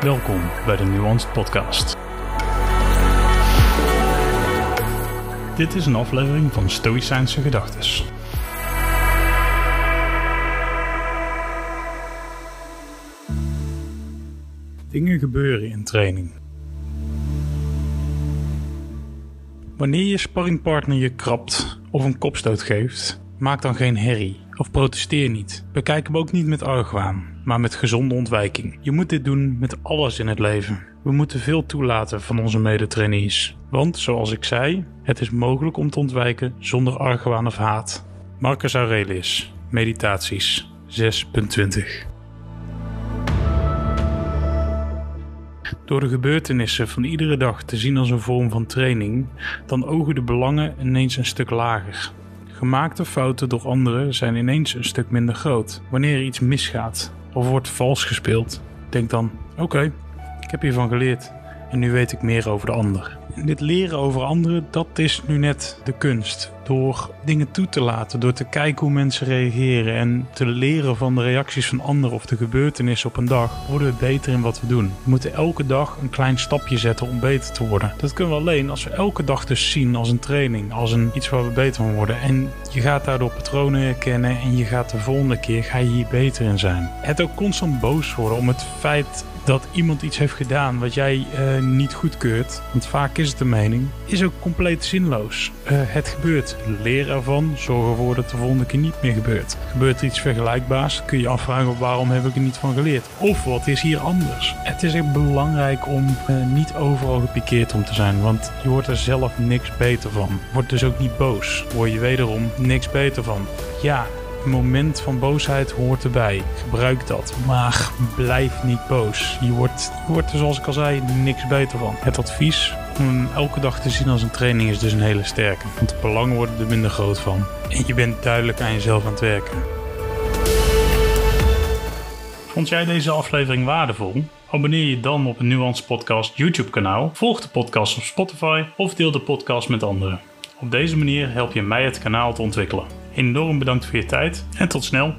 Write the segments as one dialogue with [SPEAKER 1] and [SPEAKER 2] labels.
[SPEAKER 1] Welkom bij de Nuanced Podcast. Dit is een aflevering van Stoïcijnse Gedachtes. Dingen gebeuren in training. Wanneer je sparringpartner je krabt of een kopstoot geeft, maak dan geen herrie of protesteer niet. Bekijk hem ook niet met argwaan, maar met gezonde ontwijking. Je moet dit doen met alles in het leven. We moeten veel toelaten van onze medetrainees. Want, zoals ik zei, het is mogelijk om te ontwijken zonder argwaan of haat. Marcus Aurelius, Meditaties 6.20 Door de gebeurtenissen van iedere dag te zien als een vorm van training, dan ogen de belangen ineens een stuk lager. Gemaakte fouten door anderen zijn ineens een stuk minder groot. Wanneer er iets misgaat of wordt vals gespeeld, denk dan: oké, ik heb hiervan geleerd en nu weet ik meer over de ander. Dit leren over anderen, dat is nu net de kunst. Door dingen toe te laten, door te kijken hoe mensen reageren en te leren van de reacties van anderen of de gebeurtenissen op een dag, worden we beter in wat we doen. We moeten elke dag een klein stapje zetten om beter te worden. Dat kunnen we alleen als we elke dag dus zien als een training, als een iets waar we beter van worden. En je gaat daardoor patronen herkennen en je gaat de volgende keer ga je hier beter in zijn. Het ook constant boos worden om het feit dat iemand iets heeft gedaan wat jij uh, niet goedkeurt, want vaak is het de mening, is ook compleet zinloos. Uh, het gebeurt. Leer ervan, zorg ervoor dat de volgende keer niet meer gebeurt. Gebeurt er iets vergelijkbaars, kun je afvragen waarom heb ik er niet van geleerd? Of wat is hier anders? Het is echt belangrijk om uh, niet overal gepikeerd om te zijn, want je wordt er zelf niks beter van. Word dus ook niet boos. Word je wederom niks beter van. Ja, moment van boosheid hoort erbij. Gebruik dat. Maar blijf niet boos. Je wordt, wordt er, zoals ik al zei, niks beter van. Het advies om elke dag te zien als een training is dus een hele sterke. Want de belangen worden er minder groot van. En je bent duidelijk aan jezelf aan het werken. Vond jij deze aflevering waardevol? Abonneer je dan op een Nuance Podcast YouTube kanaal. Volg de podcast op Spotify of deel de podcast met anderen. Op deze manier help je mij het kanaal te ontwikkelen. Enorm bedankt voor je tijd en tot snel.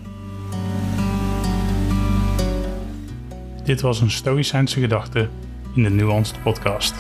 [SPEAKER 1] Dit was een Stoïcijnse gedachte in de Nuanced Podcast.